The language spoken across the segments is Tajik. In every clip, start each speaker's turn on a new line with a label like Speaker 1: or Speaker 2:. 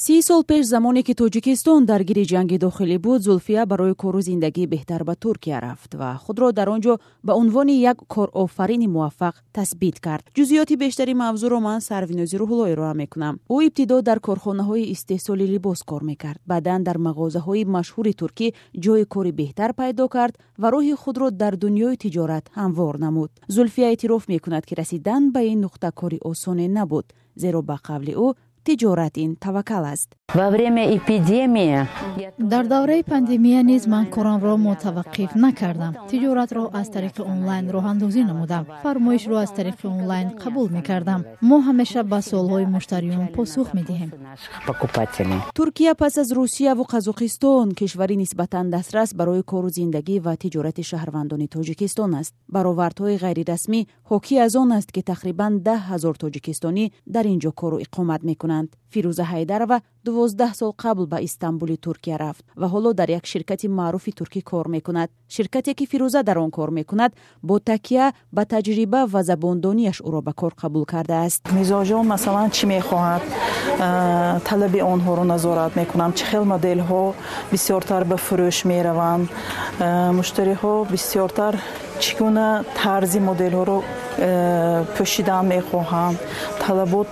Speaker 1: си сол пеш замоне ки тоҷикистон дар гири ҷанги дохилӣ буд зулфия барои кору зиндагӣ беҳтар ба туркия рафт ва худро дар он ҷо ба унвони як корофарини муваффақ тасбит кард. Ҷузъиёти бештари мавзӯъро ман сарвинози рӯҳулло ироа мекунам. Ӯ ибтидо дар корхонаҳои истеҳсоли либос кор мекард. Баъдан дар мағозаҳои машҳури туркӣ ҷои кори беҳтар пайдо кард ва роҳи худро дар дунёи тиҷорат ҳамвор намуд. Зулфия эътироф мекунад ки расидан ба ин нуқта кори осоне набуд зеро ба қавли ӯ тиҷорат ин таваккал аст.
Speaker 2: Во время эпидемия
Speaker 3: дар давраи пандемия низ ман корамро мутаваққиф накардам. Тиҷоратро аз тариқи онлайн роҳандозӣ намудам. Фармоишро аз тариқи онлайн қабул мекардам. Мо ҳамеша ба суолҳои муштариён посух медиҳем.
Speaker 1: Туркия пас аз русия ву қазоқистон. Кишвари нисбатан дастрас барои кору зиндагӣ ва тиҷорати шаҳрвандони тоҷикистон аст. Баровардҳои ғайрирасмӣ ҳокӣ аз он аст ки тақрибан даҳ ҳазор тоҷикистонӣ дар ин ҷо кору иқомат мекунанд мекунанд фирӯза ҳайдарова дувоздаҳ сол қабл ба истанбули туркия рафт ва ҳоло дар як ширкати маъруфи туркӣ кор мекунад. Ширкате ки фирӯза дар он кор мекунад бо такя ба таҷриба ва забондонияш ӯро ба кор қабул кардааст.
Speaker 4: Мизоҷон масалан чӣ мехоҳад? Талаби онҳоро назорат мекунам. Чӣ хел моделҳо бисёртар ба фурӯш мераванд? Муштариҳо бисёртар чӣ гуна тарзи моделҳоро пӯшидан мехоҳанд талабот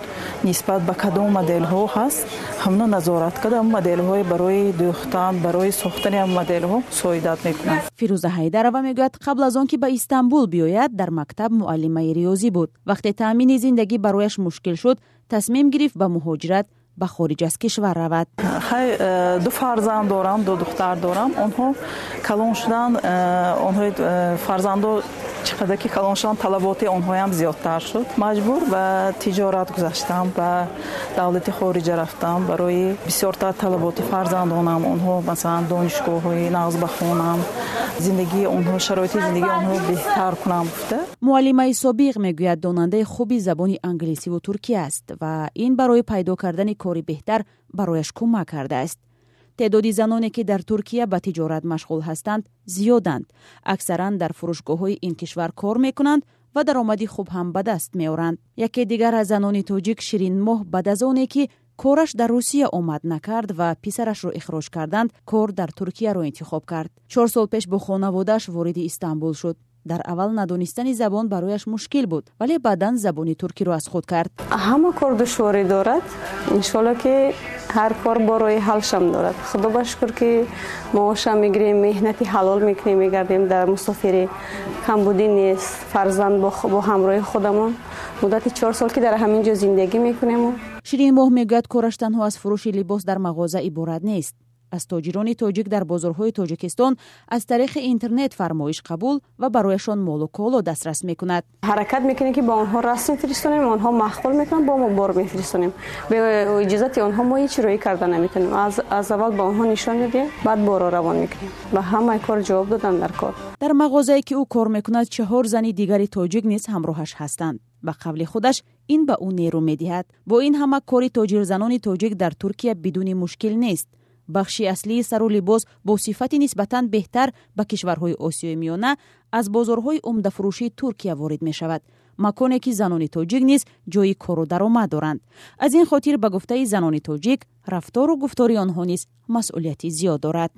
Speaker 4: нисбат ба кадом моделҳо ҳаст. Ҳамна назорат кардам моделҳое барои дӯхтан барои сохтани ам моделҳо соидат мекунам
Speaker 1: фирӯза ҳайдарова мегӯяд қабл аз он ки ба истанбул биёяд дар мактаб муаллимаи риёзӣ буд. Вақте таъмини зиндагӣ барояш мушкил шуд тасмим гирифт ба муҳоҷират به خارج از کشور رود
Speaker 4: خی دو فرزند دارم دو دختر دارم آنها کلان شدن آنها فرزندو онҳои э, фарзандо чӣ қадар ки калон шуданд талаботи онҳоям зиёдтар шуд. Маҷбур ба тиҷорат гузаштам ба давлати хориҷа рафтам. Барои бисёртар талаботи фарзандонам. Онҳо масалан донишгоҳҳои нағз ба хонам зиндагии онҳо шароити зиндагии онҳо беҳтар кунам гуфта.
Speaker 1: Муаллимаи собиқ мегӯяд донандаи хуби забони англисиву туркӣ аст ва ин барои пайдо кардани кори беҳтар барояш кӯмак кардааст теъдоди заноне ки дар туркия ба тиҷорат машғул ҳастанд зиёданд. Аксаран дар фурӯшгоҳҳои ин кишвар кор мекунанд ва даромади хуб ҳам ба даст меоранд. Яке дигар аз занони тоҷик ширинмоҳ баъд аз оне ки кораш дар русия омад накард ва писарашро ихроҷ карданд кор дар туркияро интихоб кард. Чор сол пеш бо хонаводааш вориди истанбул шуд. Дар аввал надонистани забон барояш мушкил буд вале баъдан забони туркиро аз худ кард.
Speaker 5: Ҳама кор душворӣ дорад иншоалло ки ҳар кор борои ҳалшам дорад. Худо ба шукр ки маошам мегирем меҳнати ҳалол мекунем мегардем дар мусофирӣ камбудӣ нест фарзанд бо ҳамроҳи худамон. Муддати чор сол ки дар ҳамин ҷо зиндагӣ мекунему.
Speaker 1: Ширинмоҳ мегӯяд кораш танҳо аз фурӯши либос дар мағоза иборат нест аз тоҷирони тоҷик дар бозорҳои тоҷикистон аз тариқи интернет фармоиш қабул ва барояшон молу коло дастрас мекунад.
Speaker 5: Ҳаракат мекунем ки ба онҳо расм мефиристонем онҳо махқул мекунанд бо мо бор мефиристонем бе иҷозати онҳо мо ҳеҷ роӣ карда наметавонем аз аввал ба онҳо нишон медиҳем баъд боро равон мекунем ба ҳамаи кор ҷавоб додан дар кор.
Speaker 1: Дар мағозае ки ӯ кор мекунад чаҳор зани дигари тоҷик низ ҳамроҳаш ҳастанд ба қавли худаш ин ба ӯ нерӯ медиҳад. Бо ин ҳама кори тоҷирзанони тоҷик дар туркия бидуни мушкил нест бахши аслии сару либос бо сифати нисбатан беҳтар ба кишварҳои осиёи миёна аз бозорҳои умдафурӯшии туркия ворид мешавад. Маконе ки занони тоҷик низ ҷои кору даромад доранд. Аз ин хотир ба гуфтаи занони тоҷик рафтору гуфтори онҳо низ масъулияти зиёд дорад